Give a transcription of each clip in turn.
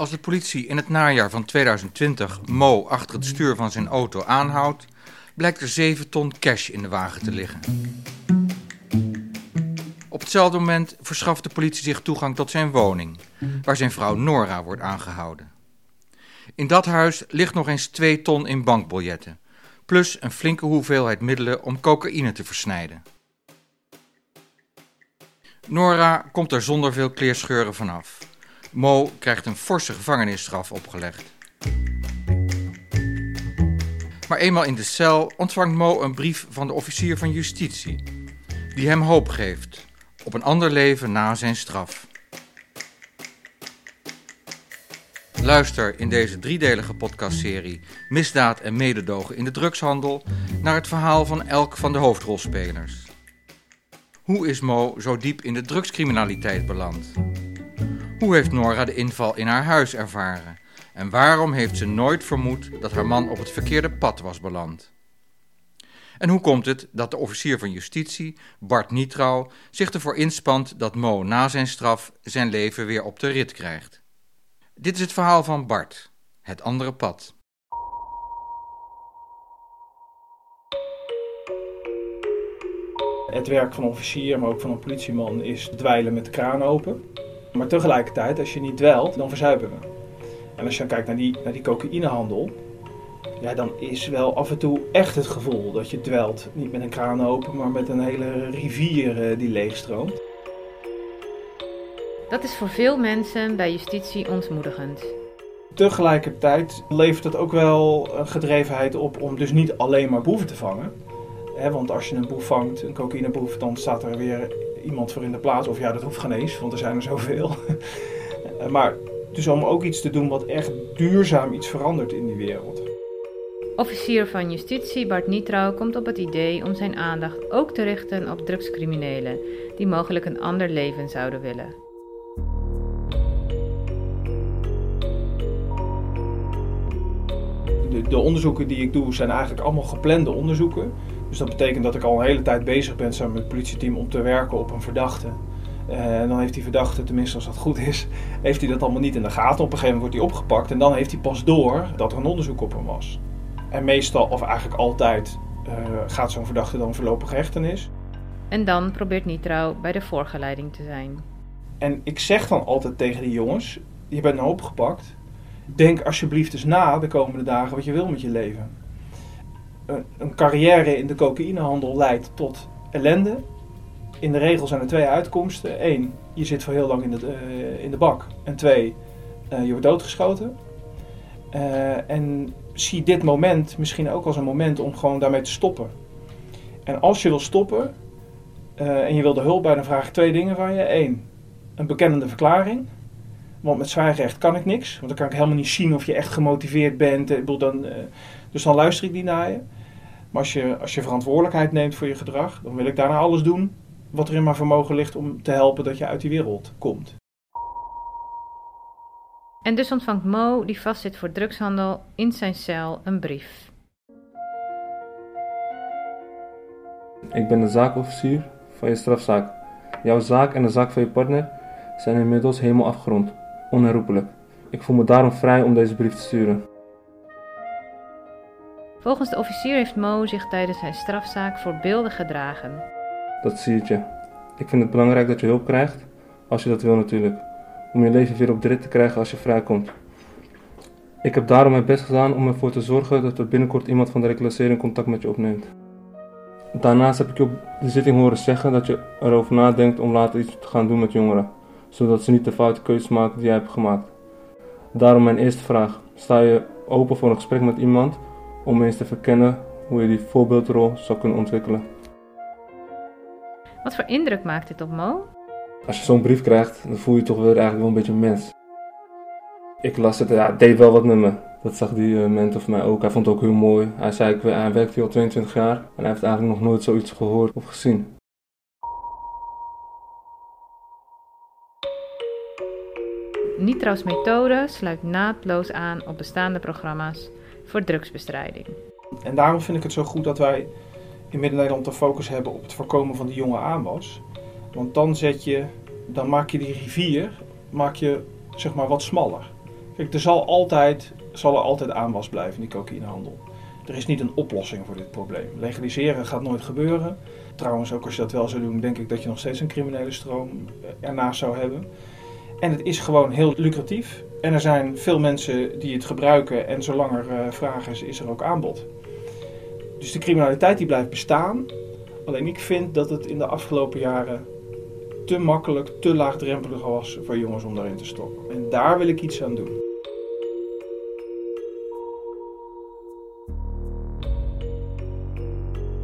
Als de politie in het najaar van 2020 Mo achter het stuur van zijn auto aanhoudt, blijkt er 7 ton cash in de wagen te liggen. Op hetzelfde moment verschaft de politie zich toegang tot zijn woning, waar zijn vrouw Nora wordt aangehouden. In dat huis ligt nog eens 2 ton in bankbiljetten, plus een flinke hoeveelheid middelen om cocaïne te versnijden. Nora komt er zonder veel kleerscheuren vanaf. Mo krijgt een forse gevangenisstraf opgelegd. Maar eenmaal in de cel ontvangt Mo een brief van de officier van justitie, die hem hoop geeft op een ander leven na zijn straf. Luister in deze driedelige podcastserie Misdaad en mededogen in de drugshandel naar het verhaal van elk van de hoofdrolspelers. Hoe is Mo zo diep in de drugscriminaliteit beland? Hoe heeft Nora de inval in haar huis ervaren? En waarom heeft ze nooit vermoed dat haar man op het verkeerde pad was beland? En hoe komt het dat de officier van justitie, Bart Nietrouw, zich ervoor inspant dat Mo na zijn straf zijn leven weer op de rit krijgt? Dit is het verhaal van Bart, het andere pad. Het werk van een officier, maar ook van een politieman, is dweilen met de kraan open. Maar tegelijkertijd, als je niet dweilt, dan verzuipen we. En als je dan kijkt naar die, naar die cocaïnehandel, ja, dan is wel af en toe echt het gevoel dat je dwelt. Niet met een kraan open, maar met een hele rivier uh, die leegstroomt. Dat is voor veel mensen bij justitie ontmoedigend. Tegelijkertijd levert het ook wel een gedrevenheid op om dus niet alleen maar boeven te vangen. want als je een boef vangt, een cocaïneboef, dan staat er weer iemand voor in de plaats. Of ja, dat hoeft geen eens, want er zijn er zoveel. maar dus om ook iets te doen wat echt duurzaam iets verandert in die wereld. Officier van Justitie Bart Nietrouw komt op het idee om zijn aandacht ook te richten op drugscriminelen die mogelijk een ander leven zouden willen. De, de, onderzoeken die ik doe zijn eigenlijk allemaal geplande onderzoeken. Dus dat betekent dat ik al een hele tijd bezig ben samen met het politieteam om te werken op een verdachte. En dan heeft die verdachte, tenminste als dat goed is, heeft hij dat allemaal niet in de gaten. Op een gegeven moment wordt hij opgepakt en dan heeft hij pas door dat er een onderzoek op hem was. En meestal, of eigenlijk altijd, uh, gaat zo'n verdachte dan voorlopig hechtenis. En dan probeert Nitrouw bij de voorgeleiding te zijn. En ik zeg dan altijd tegen die jongens, je bent nou opgepakt. Denk alsjeblieft eens na de komende dagen wat je wil met je leven. Een, carrière in de cocaïnehandel leidt tot ellende. In de regel zijn er twee uitkomsten. Eén, je zit voor heel lang in de, uh, in de bak. En twee, uh, je wordt doodgeschoten. Uh, en zie dit moment misschien ook als een moment om gewoon daarmee te stoppen. En als je wil stoppen en je wil de hulp bij, dan vraag ik twee dingen van je. Eén, een bekennende verklaring. Want met zwijgrecht kan ik niks. Want dan kan ik helemaal niet zien of je echt gemotiveerd bent. Ik dan, uh, dus dan luister ik niet naar je. Maar als je, als je verantwoordelijkheid neemt voor je gedrag, dan wil ik daarna alles doen wat er in mijn vermogen ligt om te helpen dat je uit die wereld komt. En dus ontvangt Mo, die vastzit voor drugshandel, in zijn cel een brief. Ik ben de zaakofficier van je strafzaak. Jouw zaak en de zaak van je partner zijn inmiddels helemaal afgerond, onherroepelijk. Ik voel me daarom vrij om deze brief te sturen. Volgens de officier heeft Mo zich tijdens zijn strafzaak voorbeeldig gedragen. Dat zie je. Ik vind het belangrijk dat je hulp krijgt, als je dat wil natuurlijk om je leven weer op de rit te krijgen als je vrijkomt. Ik heb daarom mijn best gedaan om ervoor te zorgen dat er binnenkort iemand van de reclassering contact met je opneemt. Daarnaast heb ik je op de zitting horen zeggen dat je erover nadenkt om later iets te gaan doen met jongeren, zodat ze niet de foute keuzes maken die jij hebt gemaakt. Daarom mijn eerste vraag: sta je open voor een gesprek met iemand om eens te verkennen hoe je die voorbeeldrol zou kunnen ontwikkelen? Wat voor indruk maakt dit op Mo? Als je zo'n brief krijgt, dan voel je toch weer eigenlijk wel een beetje mens. Ik las het, ja, het deed wel wat met me. Dat zag die uh, mentor van mij ook. Hij vond het ook heel mooi. Hij zei, ik, hij werkt hier al 22 jaar en hij heeft eigenlijk nog nooit zoiets gehoord of gezien. Nitraus methode sluit naadloos aan op bestaande programma's voor drugsbestrijding. En daarom vind ik het zo goed dat wij in Midden-Nederland de focus hebben op het voorkomen van de jonge aanwas. Want dan zet je, dan maak je die rivier maak je, zeg maar, wat smaller. Kijk, er zal altijd, zal er altijd aanwas blijven in die cocaïnehandel. Er is niet een oplossing voor dit probleem. Legaliseren gaat nooit gebeuren. Trouwens, ook als je dat wel zou doen, denk ik dat je nog steeds een criminele stroom eh, ernaast zou hebben. En het is gewoon heel lucratief. En er zijn veel mensen die het gebruiken en zolang er uh, vraag is, is er ook aanbod. Dus de criminaliteit die blijft bestaan. Alleen ik vind dat het in de afgelopen jaren te makkelijk, te laagdrempelig was voor jongens om daarin te stoppen. En daar wil ik iets aan doen.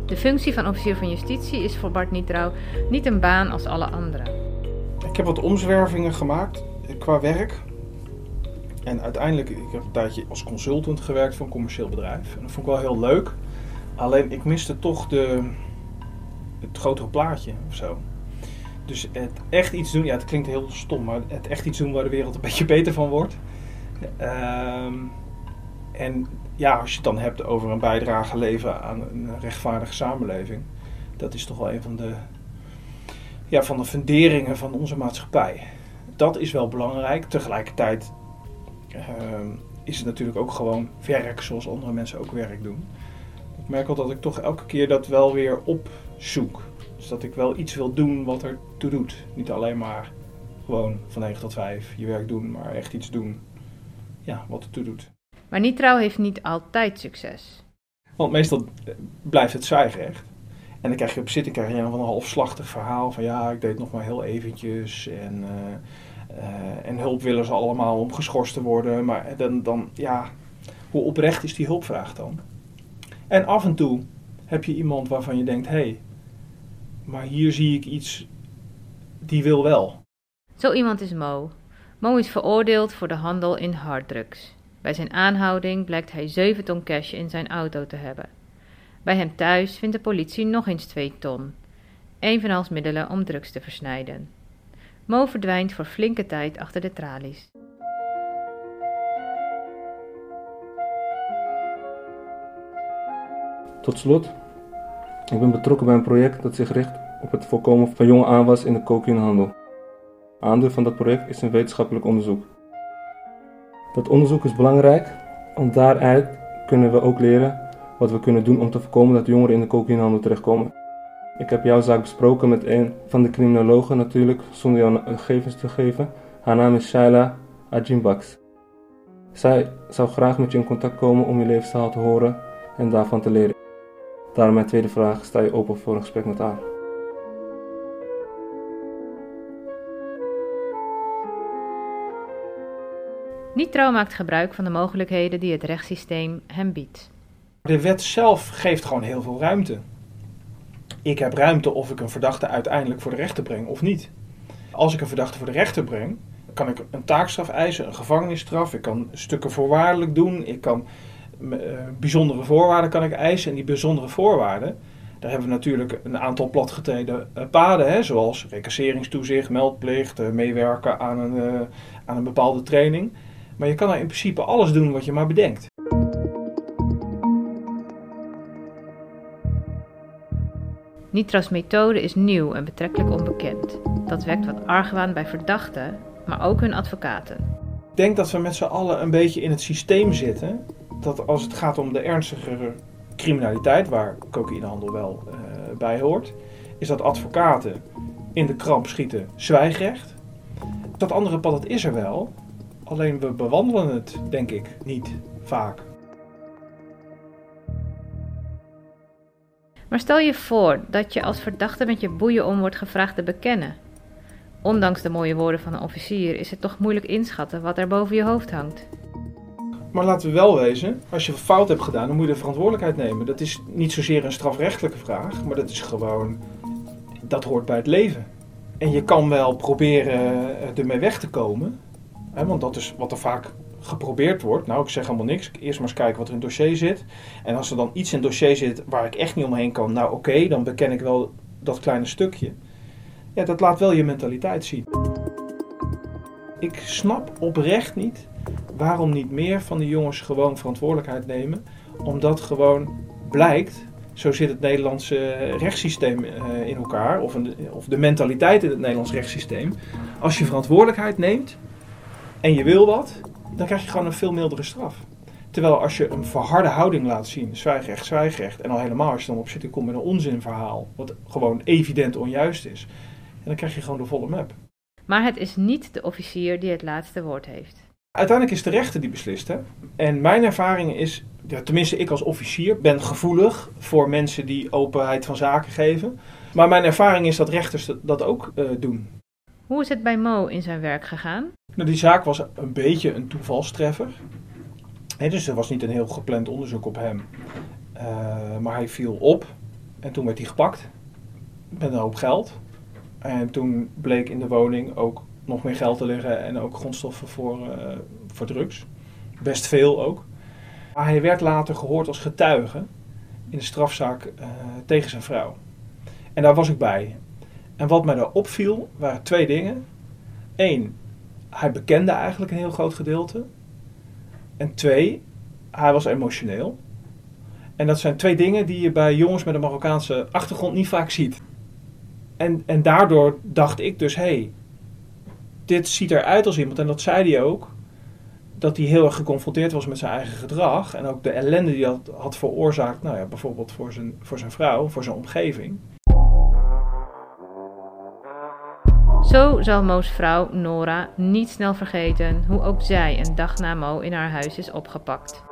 De functie van officier van justitie is voor Bart Nietrouw niet een baan als alle anderen. Ik heb wat omzwervingen gemaakt qua werk. En uiteindelijk, ik heb een tijdje als consultant gewerkt voor een commercieel bedrijf. En dat vond ik wel heel leuk. Alleen ik miste toch de, het grotere plaatje of zo. Dus het echt iets doen, ja het klinkt heel stom, maar het echt iets doen waar de wereld een beetje beter van wordt. Ehm, en ja, als je het dan hebt over een bijdrage leveren aan een rechtvaardige samenleving, dat is toch wel een van de, ja, van de funderingen van onze maatschappij. Dat is wel belangrijk. Tegelijkertijd ehm, is het natuurlijk ook gewoon werk zoals andere mensen ook werk doen. Ik merk wel dat ik toch elke keer dat wel weer opzoek. Dus dat ik wel iets wil doen wat er toe doet. Niet alleen maar gewoon van 9 tot 5 je werk doen, maar echt iets doen ja, wat er toe doet. Maar Nitrouw heeft niet altijd succes. Want meestal blijft het zwijgrecht. En dan krijg je op zitting krijg je een van een halfslachtig verhaal van ja, ik deed nog maar heel eventjes. En, uh, uh, en hulp willen ze allemaal om geschorst te worden. Maar dan, dan, ja, hoe oprecht is die hulpvraag dan? En af en toe heb je iemand waarvan je denkt, hé, hey, maar hier zie ik iets, die wil wel. Zo iemand is Mo. Mo is veroordeeld voor de handel in harddrugs. Bij zijn aanhouding blijkt hij 7 ton cash in zijn auto te hebben. Bij hem thuis vindt de politie nog eens 2 ton, evenals middelen om drugs te versnijden. Mo verdwijnt voor flinke tijd achter de tralies. Tot slot, ik ben betrokken bij een project dat zich richt op het voorkomen van jonge aanwas in de cocaïnehandel. Aandeel van dat project is een wetenschappelijk onderzoek. Dat onderzoek is belangrijk, want daaruit kunnen we ook leren wat we kunnen doen om te voorkomen dat jongeren in de cocaïnehandel terechtkomen. Ik heb jouw zaak besproken met een van de criminologen natuurlijk, zonder jouw gegevens te geven. Haar naam is Shaila Ajimbaks. Zij zou graag met je in contact komen om je levensverhaal te horen en daarvan te leren. Daarom mijn tweede vraag, sta je open voor een gesprek met haar? Nitro maakt gebruik van de mogelijkheden die het rechtssysteem hem biedt. De wet zelf geeft gewoon heel veel ruimte. Ik heb ruimte of ik een verdachte uiteindelijk voor de rechter breng of niet. Als ik een verdachte voor de rechter breng, kan ik een taakstraf eisen, een gevangenisstraf. Ik kan stukken voorwaardelijk doen. Ik kan uh, bijzondere voorwaarden kan ik eisen. En die bijzondere voorwaarden, daar hebben we natuurlijk een aantal platgetreden uh, paden. Hè, zoals recasseringstoezicht, meldplicht, uh, meewerken aan een, aan een bepaalde training. Maar je kan er in principe alles doen wat je maar bedenkt. Nitra's methode is nieuw en betrekkelijk onbekend. Dat wekt wat argwaan bij verdachten, maar ook hun advocaten. Ik denk dat we met z'n allen een beetje in het systeem zitten. Dat als het gaat om de ernstigere criminaliteit, waar cocaïnehandel wel uh, bij hoort, is dat advocaten in de kramp schieten zwijgrecht. Dat andere pad, dat is er wel. Alleen we bewandelen het, denk ik, niet vaak. Maar stel je voor dat je als verdachte met je boeien om wordt gevraagd te bekennen. Ondanks de mooie woorden van een officier is het toch moeilijk inschatten wat er boven je hoofd hangt. Maar laten we wel wezen, als je fout hebt gedaan, dan moet je de verantwoordelijkheid nemen. Dat is niet zozeer een strafrechtelijke vraag, maar dat is gewoon, dat hoort bij het leven. En je kan wel proberen ermee weg te komen, hè, want dat is wat er vaak geprobeerd wordt. Nou, ik zeg helemaal niks. Eerst maar eens kijken wat er in het dossier zit. En als er dan iets in het dossier zit waar ik echt niet omheen kan, nou oké, dan beken ik wel dat kleine stukje. Ja, dat laat wel je mentaliteit zien. Ik snap oprecht niet waarom niet meer van de jongens gewoon verantwoordelijkheid nemen. Omdat gewoon blijkt, zo zit het Nederlandse rechtssysteem eh, in elkaar, of, een, of de mentaliteit in het Nederlands rechtssysteem. Als je verantwoordelijkheid neemt en je wil wat, dan krijg je gewoon een veel mildere straf. Terwijl als je een verharde houding laat zien, zwijgrecht, zwijgrecht, en al helemaal als je dan op zit komt met een onzinverhaal, wat gewoon evident onjuist is, en dan krijg je gewoon de volle map. Maar het is niet de officier die het laatste woord heeft. Uiteindelijk is de rechter die beslist. Hè? En mijn ervaring is, ja, tenminste ik als officier ben gevoelig voor mensen die openheid van zaken geven. Maar mijn ervaring is dat rechters dat ook uh, doen. Hoe is het bij Mo in zijn werk gegaan? Nou, die zaak was een beetje een toevalstreffer. dus er was niet een heel gepland onderzoek op hem. Uh, maar hij viel op en toen werd hij gepakt met een hoop geld. En toen bleek in de woning ook nog meer geld te liggen en ook grondstoffen voor, uh, voor drugs. Best veel ook. Maar hij werd later gehoord als getuige in de strafzaak uh, tegen zijn vrouw. En daar was ik bij. En wat mij daar opviel waren twee dingen. Eén, hij bekende eigenlijk een heel groot gedeelte. En twee, hij was emotioneel. En dat zijn twee dingen die je bij jongens met een Marokkaanse achtergrond niet vaak ziet. En, en daardoor dacht ik dus, hé, hey, dit ziet eruit als iemand, en dat zei hij ook, dat hij heel erg geconfronteerd was met zijn eigen gedrag. En ook de ellende die had, had veroorzaakt, nou ja, bijvoorbeeld voor zijn, voor zijn vrouw, voor zijn omgeving. Zo zal Mo's vrouw Nora niet snel vergeten hoe ook zij een dag na Mo in haar huis is opgepakt.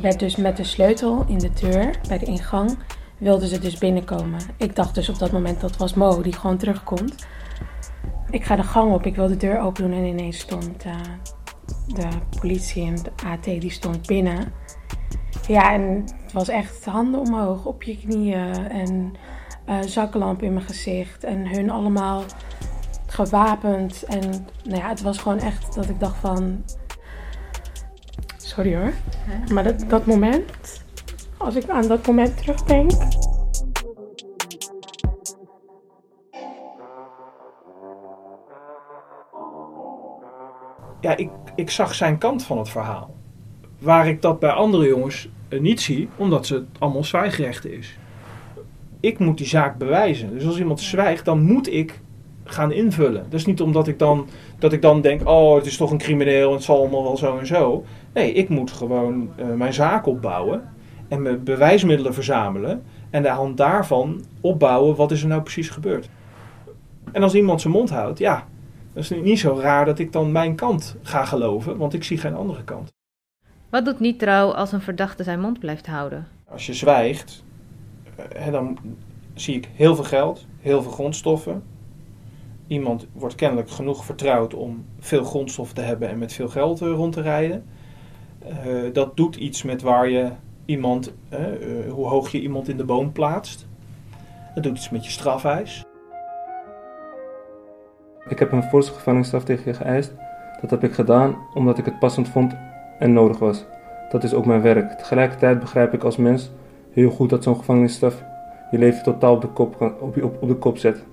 Werd dus met de sleutel in de deur bij de ingang wilde ze dus binnenkomen. Ik dacht dus op dat moment dat was Mo die gewoon terugkomt. Ik ga de gang op, ik wil de deur open doen en ineens stond uh, de politie en de AT die stond binnen. Ja, en het was echt handen omhoog, op je knieën en uh, zaklamp in mijn gezicht. En hun allemaal gewapend. En nou ja, het was gewoon echt dat ik dacht van... Sorry hoor. Maar dat, dat moment, als ik aan dat moment terugdenk... Ja, ik, ik zag zijn kant van het verhaal. Waar ik dat bij andere jongens eh, niet zie, omdat ze allemaal zwijgrechten is ik moet die zaak bewijzen. Dus als iemand zwijgt, dan moet ik gaan invullen. Dus niet omdat ik dan, dat ik dan denk, oh, het is toch een crimineel, het zal allemaal wel zo en zo. Nee, ik moet gewoon uh, mijn zaak opbouwen en mijn bewijsmiddelen verzamelen. En de hand daarvan opbouwen, wat is er nou precies gebeurd. En als iemand zijn mond houdt, ja, dan is niet zo raar dat ik dan mijn kant ga geloven, want ik zie geen andere kant. Wat doet niet trouw als een verdachte zijn mond blijft houden? Als je zwijgt, dan zie ik heel veel geld, heel veel grondstoffen. Iemand wordt kennelijk genoeg vertrouwd om veel grondstoffen te hebben en met veel geld eh, rond te rijden. Uh, dat doet iets met waar je iemand, uh, hoe hoog je iemand in de boom plaatst. Dat doet iets met je strafeis. Ik heb een forse gevangenisstraf tegen je geëist. Dat heb ik gedaan omdat ik het passend vond en nodig was. Dat is ook mijn werk. Tegelijkertijd begrijp ik als mens heel goed dat zo'n gevangenisstraf je leven totaal op de kop, op, op, op de kop zet.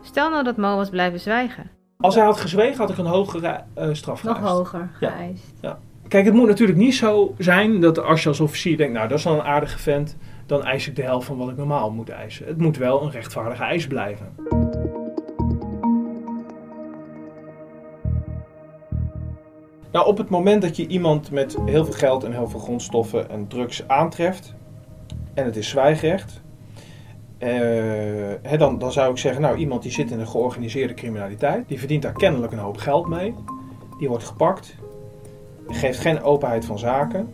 Stel nou dat Mo was blijven zwijgen. Als hij had gezwegen, had ik een hogere uh, straf Nog hoger geëist. Ja. ja. Kijk, het moet natuurlijk niet zo zijn dat als je als officier denkt, nou dat is dan een aardige vent, dan eis ik de helft van wat ik normaal moet eisen. Het moet wel een rechtvaardige eis blijven. Nou, op het moment dat je iemand met heel veel geld en heel veel grondstoffen en drugs aantreft, en het is zwijgrecht, uh, dan, dan zou ik zeggen, nou, iemand die zit in een georganiseerde criminaliteit, die verdient daar kennelijk een hoop geld mee, die wordt gepakt, geeft geen openheid van zaken.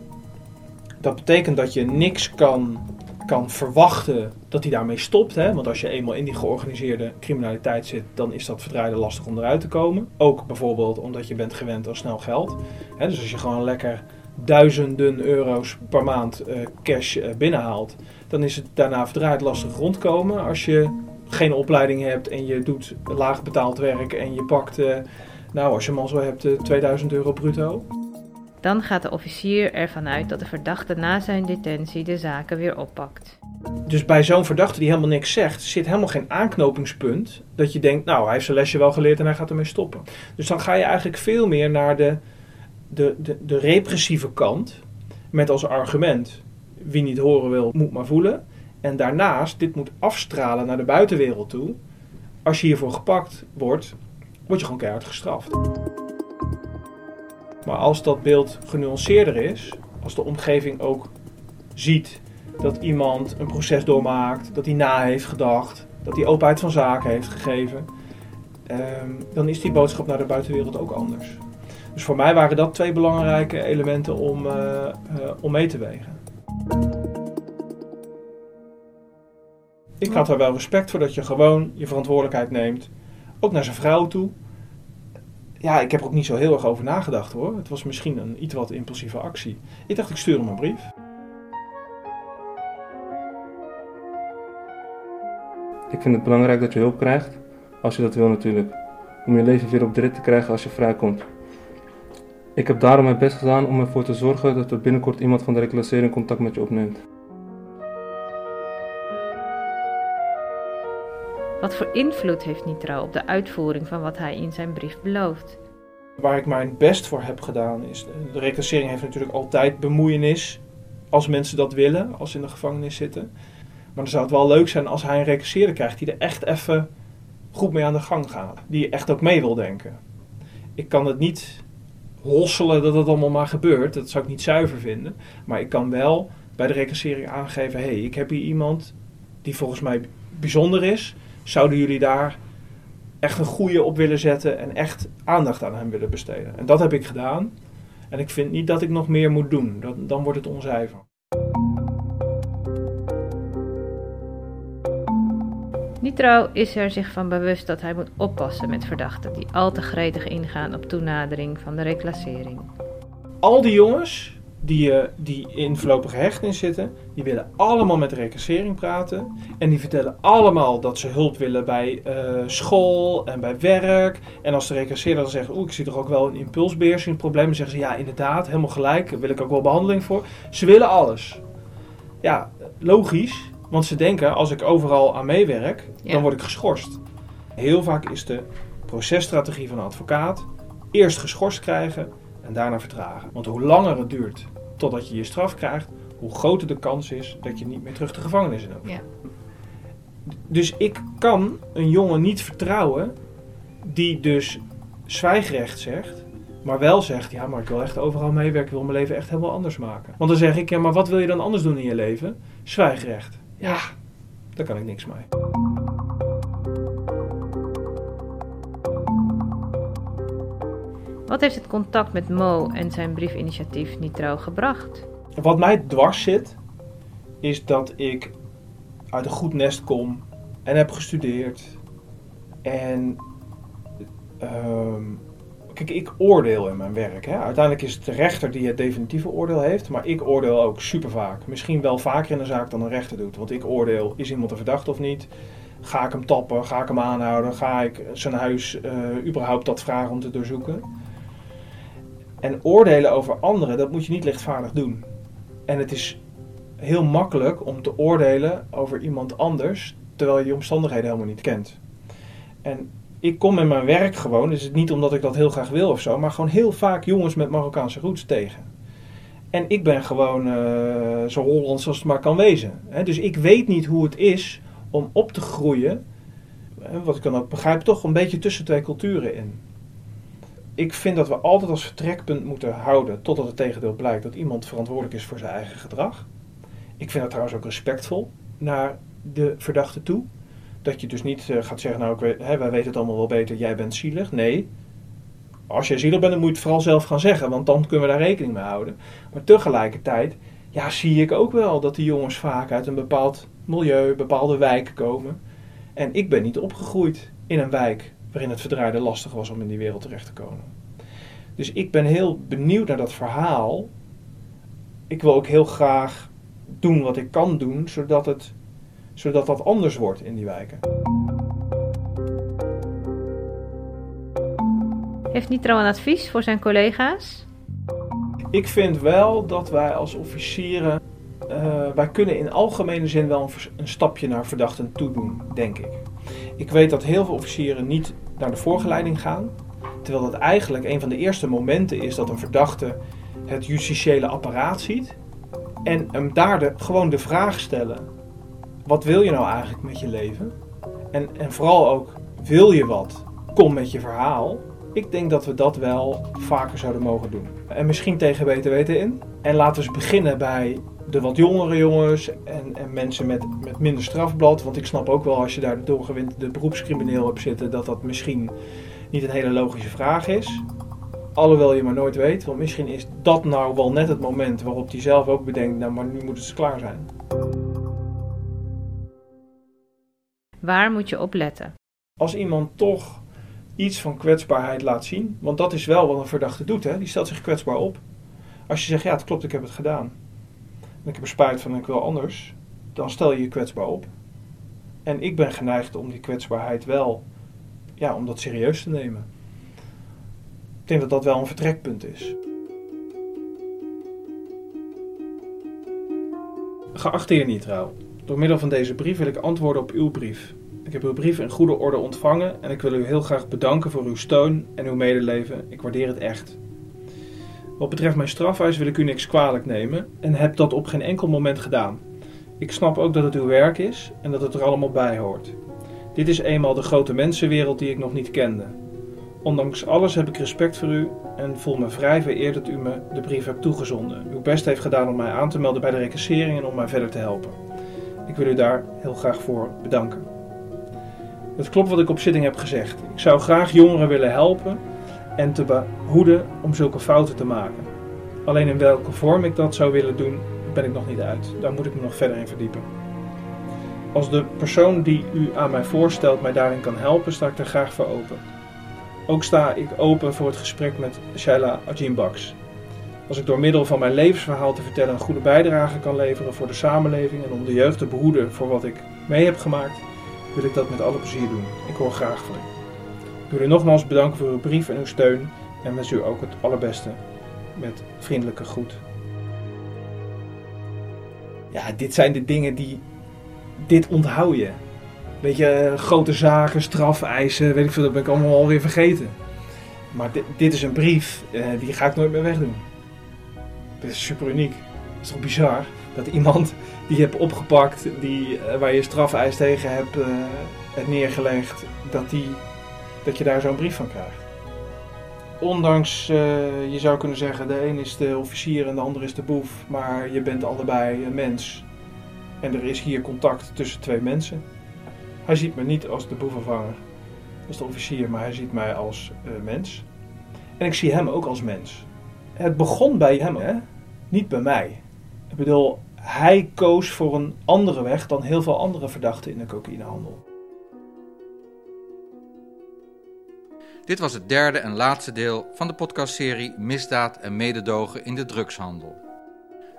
Dat betekent dat je niks kan kan verwachten dat hij daarmee stopt. Hè? Want als je eenmaal in die georganiseerde criminaliteit zit, dan is dat verdraaide lastig om eruit te komen. Ook bijvoorbeeld omdat je bent gewend aan snel geld. Hè? Dus als je gewoon lekker duizenden euro's per maand uh, cash uh, binnenhaalt, dan is het daarna verdraaid lastig rondkomen. Als je geen opleiding hebt en je doet laag betaald werk en je pakt, uh, nou als je zo hebt, 2000 euro bruto. Dan gaat de officier ervan uit dat de verdachte na zijn detentie de zaken weer oppakt. Dus bij zo'n verdachte die helemaal niks zegt, zit helemaal geen aanknopingspunt dat je denkt, nou, hij heeft zijn lesje wel geleerd en hij gaat ermee stoppen. Dus dan ga je eigenlijk veel meer naar de, de, de, de repressieve kant met als argument, wie niet horen wil, moet maar voelen. En daarnaast, dit moet afstralen naar de buitenwereld toe. als je hiervoor gepakt wordt, word je gewoon keihard gestraft. Maar als dat beeld genuanceerder is, als de omgeving ook ziet dat iemand een proces doormaakt, dat hij na heeft gedacht, dat hij openheid van zaken heeft gegeven, ehm, dan is die boodschap naar de buitenwereld ook anders. Dus voor mij waren dat twee belangrijke elementen om, uh, om mee te wegen. Ik had er wel respect voor dat je gewoon je verantwoordelijkheid neemt. Ook naar zijn vrouw toe. Ja, ik heb er ook niet zo heel erg over nagedacht hoor. Het was misschien een iets wat impulsieve actie. Ik dacht, ik stuur hem een brief. Ik vind het belangrijk dat je hulp krijgt, als je dat wil natuurlijk. Om je leven weer op de rit te krijgen als je vrijkomt. Ik heb daarom mijn best gedaan om ervoor te zorgen dat er binnenkort iemand van de reclassering contact met je opneemt. Wat voor invloed heeft Nitro op de uitvoering van wat hij in zijn brief belooft? Waar ik mijn best voor heb gedaan is, de reclassering heeft natuurlijk altijd bemoeienis als mensen dat willen, als ze in de gevangenis zitten. Maar dan zou het wel leuk zijn als hij een reclasseerder krijgt die er echt even goed mee aan de gang gaat. Die echt ook mee wil denken. Ik kan het niet hosselen dat het allemaal maar gebeurt. Dat zou ik niet zuiver vinden. Maar ik kan wel bij de reclassering aangeven: hé, hey, ik heb hier iemand die volgens mij bijzonder is. Zouden jullie daar echt een goede op willen zetten en echt aandacht aan hem willen besteden? En dat heb ik gedaan. En ik vind niet dat ik nog meer moet doen. Dan, dan wordt het onzuiver. Nitro is er zich van bewust dat hij moet oppassen met verdachten die al te gretig ingaan op toenadering van de reclassering. Al die jongens die, uh, die in voorlopige hechtenis zitten, die willen allemaal met de reclassering praten. En die vertellen allemaal dat ze hulp willen bij uh, school en bij werk. En als de reclasseerder dan zegt, oeh, ik zie toch ook wel een impulsbeheersing probleem. Dan zeggen ze, ja, inderdaad, helemaal gelijk, daar wil ik ook wel behandeling voor. Ze willen alles. Ja, logisch, want ze denken, als ik overal aan meewerk, Ja. dan word ik geschorst. Heel vaak is de processtrategie van een advocaat eerst geschorst krijgen en daarna vertragen. Want hoe langer het duurt totdat je je straf krijgt, hoe groter de kans is dat je niet meer terug de gevangenis in hoeft. Ja. Dus ik kan een jongen niet vertrouwen die dus zwijgrecht zegt, maar wel zegt, ja, maar ik wil echt overal meewerken, ik wil mijn leven echt helemaal anders maken. Want dan zeg ik, ja, maar wat wil je dan anders doen in je leven? Zwijgrecht. Ja, daar kan ik niks mee. Wat heeft het contact met Mo en zijn briefinitiatief Nitro gebracht? Wat mij dwars zit, is dat ik uit een goed nest kom en heb gestudeerd. En ehm, kijk, ik oordeel in mijn werk. Hè. Uiteindelijk is het de rechter die het definitieve oordeel heeft, maar ik oordeel ook super vaak. Misschien wel vaker in een zaak dan een rechter doet. Want ik oordeel, is iemand een verdachte of niet? Ga ik hem tappen? Ga ik hem aanhouden? Ga ik zijn huis eh, überhaupt dat vragen om te doorzoeken? En oordelen over anderen, dat moet je niet lichtvaardig doen. En het is heel makkelijk om te oordelen over iemand anders, terwijl je die omstandigheden helemaal niet kent. En ik kom in mijn werk gewoon, dus niet omdat ik dat heel graag wil of zo, maar gewoon heel vaak jongens met Marokkaanse roots tegen. En ik ben gewoon eh, zo Hollands als het maar kan wezen. Dus ik weet niet hoe het is om op te groeien, wat ik dan ook begrijp, toch een beetje tussen twee culturen in. Ik vind dat we altijd als vertrekpunt moeten houden totdat het tegendeel blijkt dat iemand verantwoordelijk is voor zijn eigen gedrag. Ik vind dat trouwens ook respectvol naar de verdachte toe. Dat je dus niet eh, gaat zeggen, nou ik weet, hè, wij weten het allemaal wel beter, jij bent zielig. Nee, als jij zielig bent dan moet je het vooral zelf gaan zeggen, want dan kunnen we daar rekening mee houden. Maar tegelijkertijd, ja, zie ik ook wel dat die jongens vaak uit een bepaald milieu, bepaalde wijken komen. En ik ben niet opgegroeid in een wijk waarin het verdraaide lastig was om in die wereld terecht te komen. Dus ik ben heel benieuwd naar dat verhaal. Ik wil ook heel graag doen wat ik kan doen, zodat, het, zodat dat anders wordt in die wijken. Heeft Nitro een advies voor zijn collega's? Ik vind wel dat wij als officieren, eh, wij kunnen in algemene zin wel een, een stapje naar verdachten toe doen, denk ik. Ik weet dat heel veel officieren niet naar de voorgeleiding gaan, terwijl dat eigenlijk een van de eerste momenten is dat een verdachte het justitiële apparaat ziet en hem daar de, gewoon de vraag stellen: wat wil je nou eigenlijk met je leven? En, en vooral ook wil je wat, kom met je verhaal. Ik denk dat we dat wel vaker zouden mogen doen. En misschien tegen beter weten in. En laten we eens beginnen bij de wat jongere jongens en, en mensen met, met minder strafblad. Want ik snap ook wel als je daar de doorgewinterde beroepscrimineel hebt zitten, dat dat misschien niet een hele logische vraag is. Alhoewel je maar nooit weet, want misschien is dat nou wel net het moment waarop hij zelf ook bedenkt, nou maar nu moet het klaar zijn. Waar moet je op letten? Als iemand toch iets van kwetsbaarheid laat zien, want dat is wel wat een verdachte doet, hè? die stelt zich kwetsbaar op. Als je zegt, ja het klopt, ik heb het gedaan. En ik heb er spijt van en ik wil anders, dan stel je je kwetsbaar op. En ik ben geneigd om die kwetsbaarheid wel, ja, om dat serieus te nemen. Ik denk dat dat wel een vertrekpunt is. Geachte heer Nietrouw, door middel van deze brief wil ik antwoorden op uw brief. Ik heb uw brief in goede orde ontvangen en ik wil u heel graag bedanken voor uw steun en uw medeleven. Ik waardeer het echt. Wat betreft mijn strafhuis wil ik u niks kwalijk nemen en heb dat op geen enkel moment gedaan. Ik snap ook dat het uw werk is en dat het er allemaal bij hoort. Dit is eenmaal de grote mensenwereld die ik nog niet kende. Ondanks alles heb ik respect voor u en voel me vrij vereerd dat u me de brief hebt toegezonden. Uw best heeft gedaan om mij aan te melden bij de recassering en om mij verder te helpen. Ik wil u daar heel graag voor bedanken. Het klopt wat ik op zitting heb gezegd. Ik zou graag jongeren willen helpen en te behoeden om zulke fouten te maken. Alleen in welke vorm ik dat zou willen doen, ben ik nog niet uit. Daar moet ik me nog verder in verdiepen. Als de persoon die u aan mij voorstelt mij daarin kan helpen, sta ik er graag voor open. Ook sta ik open voor het gesprek met Shaila Ajinbaks. Als ik door middel van mijn levensverhaal te vertellen een goede bijdrage kan leveren voor de samenleving en om de jeugd te behoeden voor wat ik mee heb gemaakt, wil ik dat met alle plezier doen. Ik hoor graag van u. Wil u nogmaals bedanken voor uw brief en uw steun en wens u ook het allerbeste. Met vriendelijke groet. Ja, dit zijn de dingen die. Dit onthoud je. Weet je, grote zaken, strafeisen, weet ik veel, dat ben ik allemaal alweer vergeten. Maar dit, dit is een brief, eh, die ga ik nooit meer wegdoen. Dit is super uniek. Het is toch bizar dat iemand die je hebt opgepakt, die, eh, waar je strafeis tegen hebt uh, neergelegd, dat, die, dat je daar zo'n brief van krijgt. Ondanks, uh, je zou kunnen zeggen, de een is de officier en de ander is de boef, maar je bent allebei een mens. En er is hier contact tussen twee mensen. Hij ziet me niet als de boevenvanger, als de officier, maar hij ziet mij als uh, mens. En ik zie hem ook als mens. Het begon bij hem, hè? niet bij mij. Ik bedoel, hij koos voor een andere weg dan heel veel andere verdachten in de cocaïnehandel. Dit was het derde en laatste deel van de podcastserie Misdaad en mededogen in de drugshandel.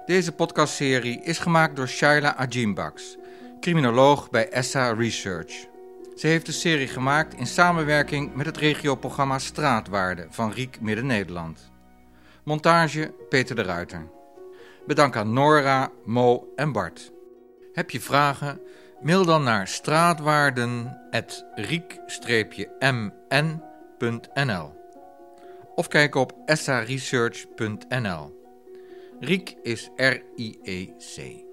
Deze podcastserie is gemaakt door Shaila Ajimbaks, criminoloog bij ESSA Research. Ze heeft de serie gemaakt in samenwerking met het regioprogramma Straatwaarde van Riek Midden-Nederland. Montage Peter de Ruiter. Bedankt aan Nora, Mo en Bart. Heb je vragen? Mail dan naar of kijk op essaresearch.nl. Riek is R-I-E-C.